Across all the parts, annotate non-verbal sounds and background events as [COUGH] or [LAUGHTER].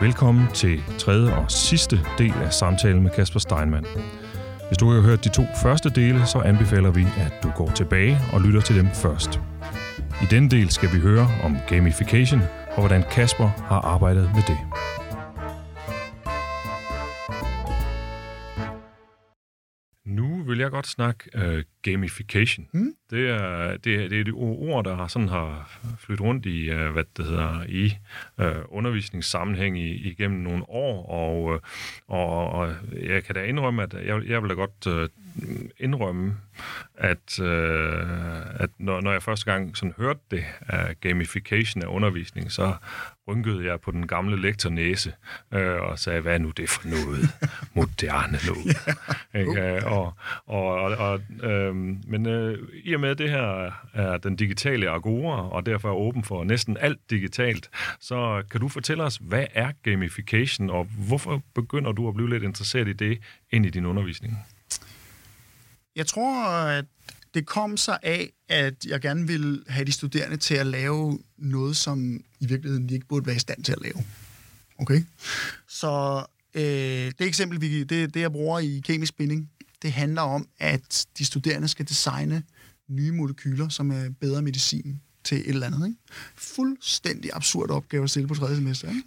Velkommen til tredje og sidste del af samtalen med Kasper Steinmann. Hvis du har hørt de to første dele, så anbefaler vi, at du går tilbage og lytter til dem først. I denne del skal vi høre om gamification og hvordan Kasper har arbejdet med det. Vil jeg godt snakke uh, gamification. Mm. Det, er, det, er, det er et ord, der har sådan har flyttet rundt i, uh, hvad det hedder, i uh, undervisningssammenhæng i, igennem nogle år, og, uh, og, og jeg kan da indrømme, at jeg, jeg vil da godt uh, indrømme, at, uh, at når, når jeg første gang sådan hørte det, uh, gamification af undervisning, så rynkede jeg på den gamle lektornæse øh, og sagde, hvad er nu det for noget moderne noget? [LAUGHS] ja. uh. og, og, og, og, øh, men øh, i og med, at det her er den digitale agora, og derfor er åben for næsten alt digitalt, så kan du fortælle os, hvad er gamification, og hvorfor begynder du at blive lidt interesseret i det ind i din undervisning? Jeg tror, at det kom sig af, at jeg gerne ville have de studerende til at lave noget, som i virkeligheden de ikke burde være i stand til at lave. Okay? Så øh, det eksempel, vi, det, det jeg bruger i kemisk binding, det handler om, at de studerende skal designe nye molekyler, som er bedre medicin til et eller andet. Ikke? Fuldstændig absurd opgave at stille på tredje semester. Ikke?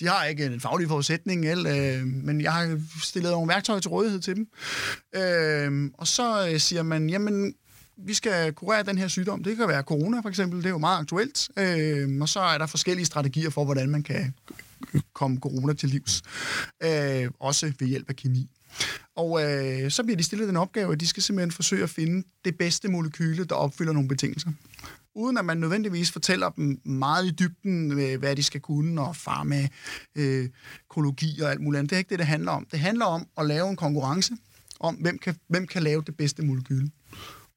De har ikke en faglig forudsætning, eller, øh, men jeg har stillet nogle værktøjer til rådighed til dem. Øh, og så øh, siger man, jamen, vi skal kurere den her sygdom. Det kan være corona, for eksempel. Det er jo meget aktuelt. Øh, og så er der forskellige strategier for, hvordan man kan komme corona til livs. Øh, også ved hjælp af kemi. Og øh, så bliver de stillet den opgave, at de skal simpelthen forsøge at finde det bedste molekyle, der opfylder nogle betingelser uden at man nødvendigvis fortæller dem meget i dybden, øh, hvad de skal kunne, og farmakologi øh, og alt muligt andet. Det er ikke det, det handler om. Det handler om at lave en konkurrence om, hvem kan, hvem kan lave det bedste molekyle.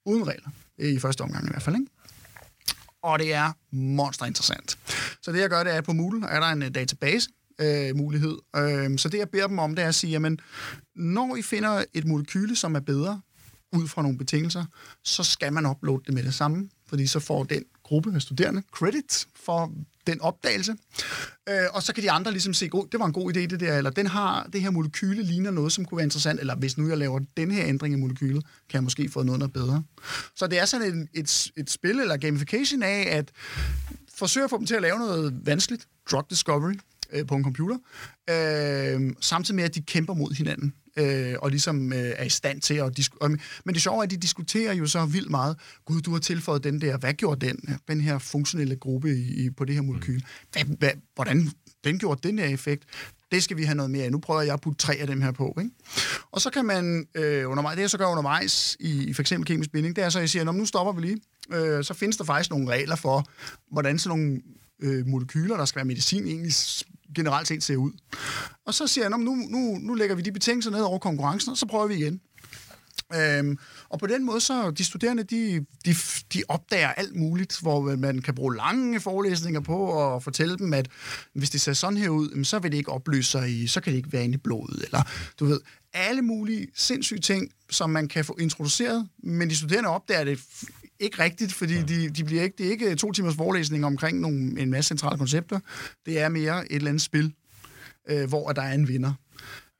Uden regler. Øh, I første omgang i hvert fald, ikke? Og det er monster interessant. Så det, jeg gør, det er, at på Moodle er der en database, øh, mulighed. Øh, så det, jeg beder dem om, det er at sige, jamen, når I finder et molekyle, som er bedre, ud fra nogle betingelser, så skal man uploade det med det samme, fordi så får den gruppe af studerende credit for den opdagelse. Øh, og så kan de andre ligesom se, det var en god idé det der, eller den har, det her molekyle ligner noget, som kunne være interessant, eller hvis nu jeg laver den her ændring i molekylet, kan jeg måske få noget, der bedre. Så det er sådan et, et, et spil, eller gamification af, at forsøge at få dem til at lave noget vanskeligt, drug discovery, øh, på en computer, øh, samtidig med, at de kæmper mod hinanden øh, og ligesom øh, er i stand til at diskutere. Men det sjove er, at de diskuterer jo så vildt meget. Gud, du har tilføjet den der. Hvad gjorde den, den her funktionelle gruppe i, i, på det her molekyl? Hvad, hvad, hvordan den gjorde den her effekt? Det skal vi have noget mere af. Nu prøver jeg at putte tre af dem her på. Ikke? Og så kan man øh, undervejs, det jeg så gør undervejs i, i for eksempel kemisk binding, det er så, at jeg siger, nu stopper vi lige. Øh, så findes der faktisk nogle regler for, hvordan sådan nogle øh, molekyler, der skal være medicin, egentlig generelt set ser ud. Og så siger jeg, nu, nu, nu lægger vi de betingelser ned over konkurrencen, og så prøver vi igen. Øhm, og på den måde, så de studerende, de, de, de opdager alt muligt, hvor man kan bruge lange forelæsninger på og fortælle dem, at hvis det ser sådan her ud, så vil det ikke opløse sig i, så kan det ikke være inde i blodet, eller du ved, alle mulige sindssyge ting, som man kan få introduceret, men de studerende opdager det ikke rigtigt, fordi ja. de, de bliver ikke, det er ikke to timers forelæsning omkring nogle, en masse centrale koncepter. Det er mere et eller andet spil, øh, hvor der er en vinder.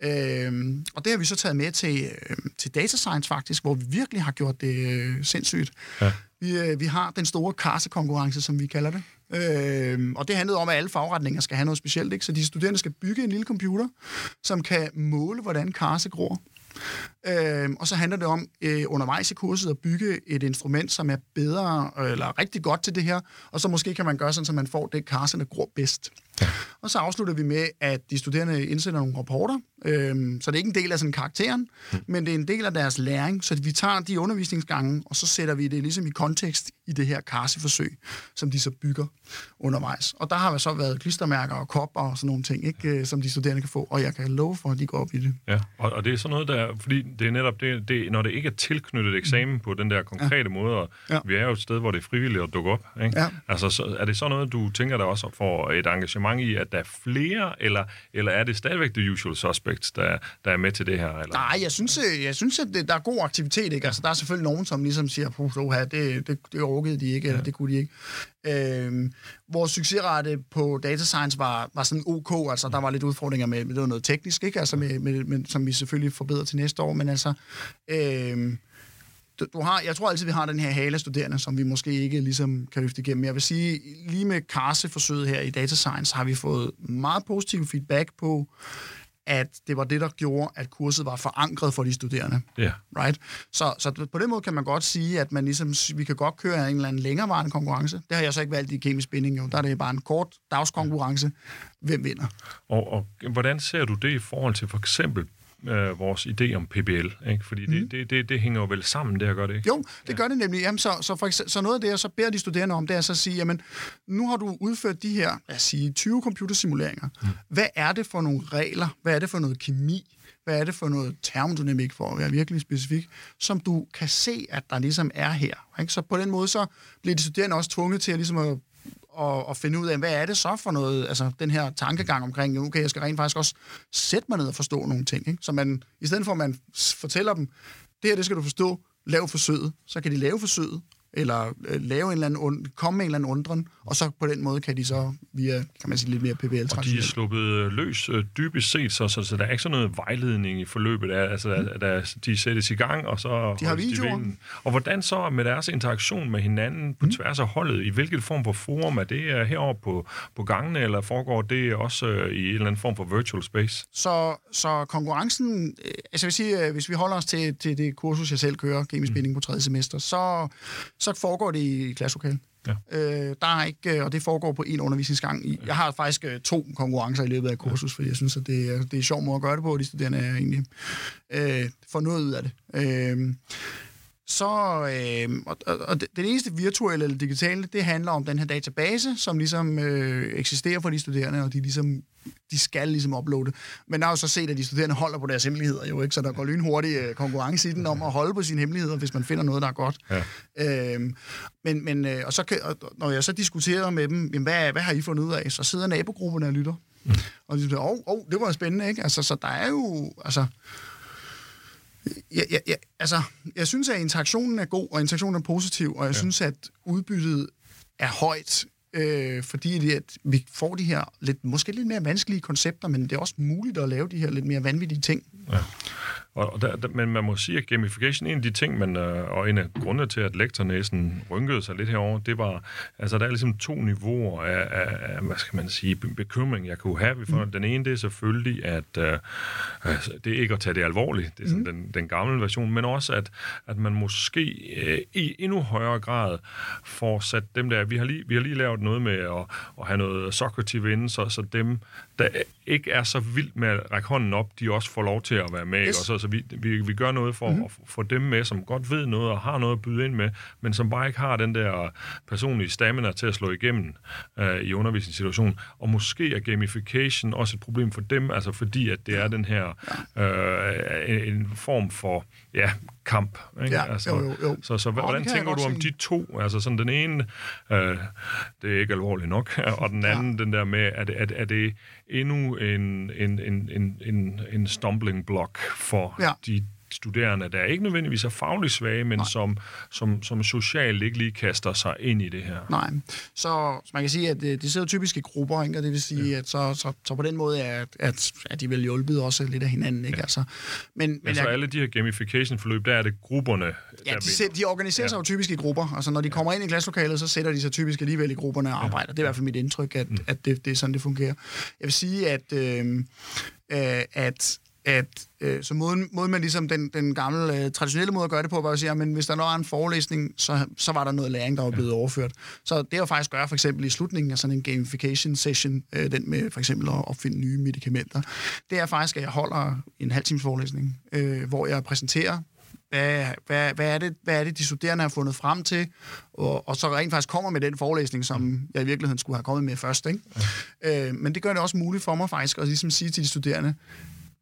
Øh, og det har vi så taget med til, øh, til data science faktisk, hvor vi virkelig har gjort det øh, sindssygt. Ja. Vi, øh, vi har den store karsekonkurrence, som vi kalder det. Øh, og det handlede om, at alle fagretninger skal have noget specielt. Ikke? Så de studerende skal bygge en lille computer, som kan måle, hvordan karse gror. Øh, og så handler det om øh, undervejs i kurset at bygge et instrument, som er bedre eller rigtig godt til det her, og så måske kan man gøre sådan, at man får det, karserne gror bedst. Ja. Og så afslutter vi med, at de studerende indsender nogle rapporter, øhm, så det er ikke en del af sådan karakteren, mm. men det er en del af deres læring, så vi tager de undervisningsgange, og så sætter vi det ligesom i kontekst i det her karseforsøg, som de så bygger undervejs. Og der har så været klistermærker og kopper og sådan nogle ting, ikke, øh, som de studerende kan få, og jeg kan love for, at de går op i det. Ja, og, og det er sådan noget, der, fordi det er netop det, det når det ikke er tilknyttet eksamen mm. på den der konkrete ja. måde, og ja. vi er jo et sted, hvor det er frivilligt at dukke op, ikke? Ja. Altså, så, er det så noget, du tænker der også for et engagement i, at der er flere, eller, eller er det stadigvæk the usual suspects, der, der er med til det her? Eller? Nej, jeg synes, øh, jeg synes at det, der er god aktivitet. Ikke? Altså, der er selvfølgelig nogen, som ligesom siger, at det, det, det orkede de ikke, ja. eller det kunne de ikke. Øh, vores succesrate på data science var, var sådan ok, altså der var lidt udfordringer med, med noget teknisk, ikke? Altså med, med, med, som vi selvfølgelig forbedrer til næste år, men altså... Øh, du, du har, jeg tror altid, vi har den her hale studerende, som vi måske ikke ligesom kan løfte igennem. Jeg vil sige, lige med Karse-forsøget her i Data Science, har vi fået meget positiv feedback på, at det var det, der gjorde, at kurset var forankret for de studerende. Ja. Right? Så, så på den måde kan man godt sige, at man ligesom, vi kan godt køre en eller anden længerevarende konkurrence. Det har jeg så ikke valgt i kemisk binding, jo. Der er det bare en kort dagskonkurrence. Hvem vinder? Og, og hvordan ser du det i forhold til for eksempel øh, vores idé om PBL, ikke? Fordi mm. det, det, det, det hænger jo vel sammen, det her gør det ikke? Jo, det ja. gør det nemlig. Jamen, så, så, for eksempel, så noget af det, jeg så beder de studerende om, det er så at sige, jamen, nu har du udført de her, lad os sige, 20 computersimuleringer. Mm. Hvad er det for nogle regler? Hvad er det for noget kemi? Hvad er det for noget termodynamik, for at være virkelig specifik, som du kan se, at der ligesom er her. Ikke? Så på den måde, så bliver de studerende også tvunget til at, ligesom at og, og finde ud af, hvad er det så for noget, altså den her tankegang omkring, okay, jeg skal rent faktisk også sætte mig ned og forstå nogle ting. Ikke? Så man, i stedet for at man fortæller dem, det her, det skal du forstå, lav forsøget, så kan de lave forsøget, eller øh, lave en eller anden, komme med en eller anden undren, og så på den måde kan de så via, kan man sige, lidt mere PBL Og de er sluppet øh, løs øh, dybest set, så, så, så der er ikke sådan noget vejledning i forløbet, der, altså mm. der, de sættes i gang, og så... De har videoer. De og hvordan så med deres interaktion med hinanden på mm. tværs af holdet, i hvilket form for forum er det herovre på, på gangene, eller foregår det også i en eller anden form for virtual space? Så, så konkurrencen, altså jeg vil sige, hvis vi holder os til, til det kursus, jeg selv kører, kemisk mm. på tredje semester, så så foregår det i klasselokalet. Ja. Øh, der er ikke, og det foregår på en undervisningsgang. Jeg har faktisk øh, to konkurrencer i løbet af kursus, fordi jeg synes, at det er, det er en sjov måde at gøre det på, og de studerende er egentlig øh, får noget ud af det. Øh, så, øh, og, og det, det eneste virtuelle eller digitale, det handler om den her database, som ligesom øh, eksisterer for de studerende, og de ligesom de skal ligesom uploade. Men der er jo så set, at de studerende holder på deres hemmeligheder, jo ikke? så der går lynhurtig øh, konkurrence i den om at holde på sine hemmeligheder, hvis man finder noget, der er godt. Ja. Øhm, men, men, øh, og så kan, og når jeg så diskuterer med dem, jamen, hvad, hvad har I fundet ud af? Så sidder nabogrupperne og lytter. Mm. Og de siger, åh, oh, oh, det var spændende, ikke? Altså, så der er jo, altså, Ja, ja, ja, altså, jeg synes, at interaktionen er god, og interaktionen er positiv, og jeg ja. synes, at udbyttet er højt, øh, fordi det, at vi får de her lidt, måske lidt mere vanskelige koncepter, men det er også muligt at lave de her lidt mere vanvittige ting. Ja. Og der, der, men man må sige, at gamification, en af de ting, man, øh, og en af grundene til, at lektornæsen rynkede sig lidt herover, det var, altså der er ligesom to niveauer af, af, af hvad skal man sige, bekymring, jeg kunne have. For mm. Den ene, det er selvfølgelig, at uh, altså, det er ikke at tage det alvorligt, det er sådan mm. den, den gamle version, men også, at, at man måske uh, i endnu højere grad får sat dem der, vi har lige, vi har lige lavet noget med at, at have noget Socrative inden, så, så dem, der ikke er så vildt med at række hånden op, de også får lov til at være med. Yes. Og så, så vi, vi, vi gør noget for mm-hmm. at få dem med, som godt ved noget og har noget at byde ind med, men som bare ikke har den der personlige stamina til at slå igennem øh, i undervisningssituationen. Og måske er gamification også et problem for dem, altså fordi at det er den her øh, en form for ja, kamp. Ikke? Ja, altså, jo, jo, jo. Så, så hvordan tænker du om de to? Altså sådan den ene, øh, det er ikke alvorligt nok, [LAUGHS] og den anden, ja. den der med, er det, er, er det endnu en, en, en, en, en, en stumbling block for ja. de studerende, der ikke nødvendigvis er fagligt svage, men som, som, som socialt ikke lige kaster sig ind i det her. Nej, så, så man kan sige, at det, det sidder typisk i grupper, ikke? og det vil sige, ja. at så, så, så på den måde er, at, at de vil hjulpet også lidt af hinanden. Ikke? Ja. Altså, men, men, men så jeg, alle de her gamification-forløb, der er det grupperne, Ja, de, sæt, de organiserer ja. sig jo typisk i grupper. Altså når de kommer ind i klasselokalet, så sætter de sig typisk alligevel i grupperne og arbejder. Ja. Det er i hvert fald mit indtryk, at, mm. at det, det er sådan, det fungerer. Jeg vil sige, at, øh, øh, at at øh, så måden, måden man ligesom den, den gamle, øh, traditionelle måde at gøre det på, var at sige, at hvis der var en forelæsning, så, så var der noget læring, der var blevet ja. overført. Så det at faktisk gøre for eksempel i slutningen af sådan en gamification session, øh, den med for eksempel at opfinde nye medicamenter, det er faktisk, at jeg holder en halv times forelæsning, øh, hvor jeg præsenterer hvad, hvad, hvad, er det, hvad er det, de studerende har fundet frem til, og, og så rent faktisk kommer med den forelæsning, som jeg i virkeligheden skulle have kommet med først. Ikke? Ja. Øh, men det gør det også muligt for mig faktisk at ligesom sige til de studerende,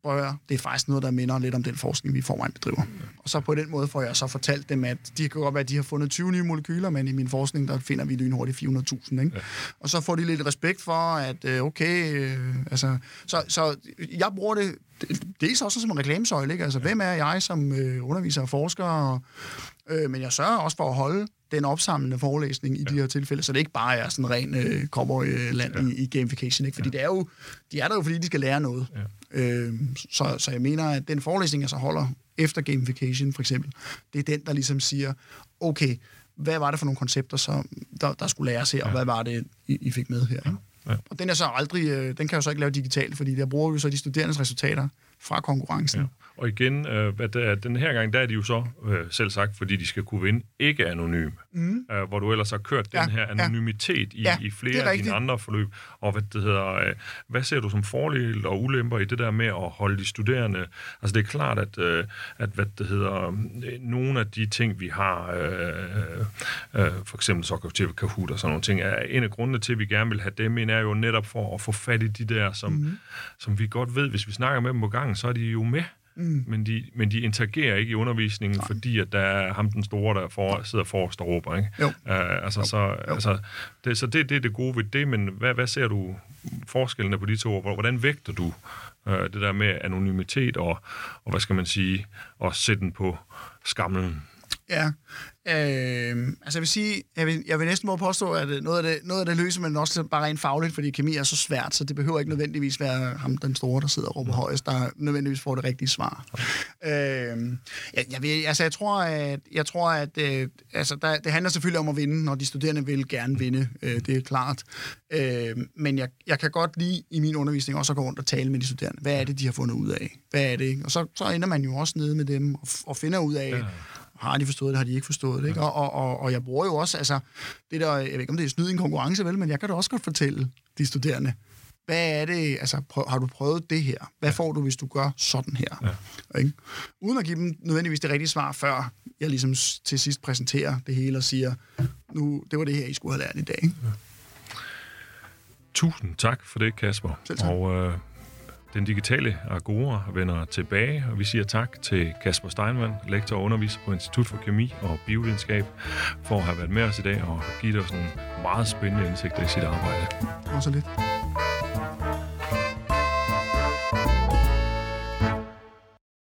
prøv at høre, det er faktisk noget, der minder lidt om den forskning, vi forvejen bedriver. Og så på den måde får jeg så fortalt dem, at de kan godt være, at de har fundet 20 nye molekyler, men i min forskning, der finder vi lynhurtigt 400.000. Ikke? Ja. Og så får de lidt respekt for, at øh, okay, øh, altså, så, så jeg bruger det dels også som en reklamesøjle, ikke? Altså, hvem er jeg som øh, underviser og forsker? Og, øh, men jeg sørger også for at holde den opsamlende forelæsning i ja. de her tilfælde, så det ikke bare er sådan ren øh, cowboy-land ja. i, i gamification, ikke? Fordi ja. det er jo, de er der jo, fordi de skal lære noget. Ja. Øh, så, så jeg mener, at den forelæsning, jeg så holder efter gamification, for eksempel, det er den, der ligesom siger, okay, hvad var det for nogle koncepter, som der, der skulle læres her, ja. og hvad var det, I, I fik med her? Ikke? Ja. Og den er så aldrig, øh, den kan jeg så ikke lave digitalt, fordi der bruger vi så de studerendes resultater fra konkurrencen. Ja. Og igen, øh, hvad det er, den her gang, der er de jo så øh, selv sagt, fordi de skal kunne vinde ikke anonym. Mm. Øh, hvor du ellers har kørt ja, den her anonymitet ja. i, ja, i flere af dine andre forløb. Og hvad det hedder, øh, hvad ser du som fordele og ulemper i det der med at holde de studerende? Altså det er klart, at, øh, at hvad det hedder, øh, nogle af de ting, vi har, øh, øh, for eksempel Soccer Kahoot og sådan nogle ting, er en af grundene til, at vi gerne vil have dem ind, er jo netop for at få fat i de der, som, mm. som vi godt ved, hvis vi snakker med dem på gangen, så er de jo med. Mm. Men, de, men de interagerer ikke i undervisningen, Nej. fordi at der er ham den store, der for, sidder forrest og råber. Ikke? Jo. Uh, altså, jo. Så, jo. Altså, det, så det, det er det gode ved det, men hvad, hvad ser du forskellene på de to? Hvordan vægter du uh, det der med anonymitet og, og hvad skal man sige, og sætte den på skamlen? Ja, øh, altså jeg vil sige, jeg vil, jeg vil næsten må påstå, at noget af, det, noget af det løser man også bare rent fagligt, fordi kemi er så svært, så det behøver ikke nødvendigvis være ham, den store, der sidder og råber højest, der nødvendigvis får det rigtige svar. Øh, jeg, jeg, vil, altså jeg tror, at, jeg tror, at øh, altså der, det handler selvfølgelig om at vinde, når de studerende vil gerne vinde, øh, det er klart. Øh, men jeg, jeg kan godt lide i min undervisning også at gå rundt og tale med de studerende. Hvad er det, de har fundet ud af? Hvad er det? Og så, så ender man jo også nede med dem og, og finder ud af, ja har de forstået det, har de ikke forstået det. Ikke? Og, og, og, og jeg bruger jo også, altså, det der, jeg ved ikke, om det er snyd i en konkurrence, vel, men jeg kan da også godt fortælle de studerende, hvad er det, altså, prøv, har du prøvet det her? Hvad får du, hvis du gør sådan her? Ja. Ikke? Uden at give dem nødvendigvis det rigtige svar, før jeg ligesom til sidst præsenterer det hele og siger, nu, det var det her, I skulle have lært i dag. Ikke? Ja. Tusind tak for det, Kasper. Selv tak. Og øh, den digitale Agora vender tilbage, og vi siger tak til Kasper Steinmann, lektor og underviser på Institut for Kemi og Biovidenskab, for at have været med os i dag og givet os nogle meget spændende indsigter i sit arbejde. Også lidt.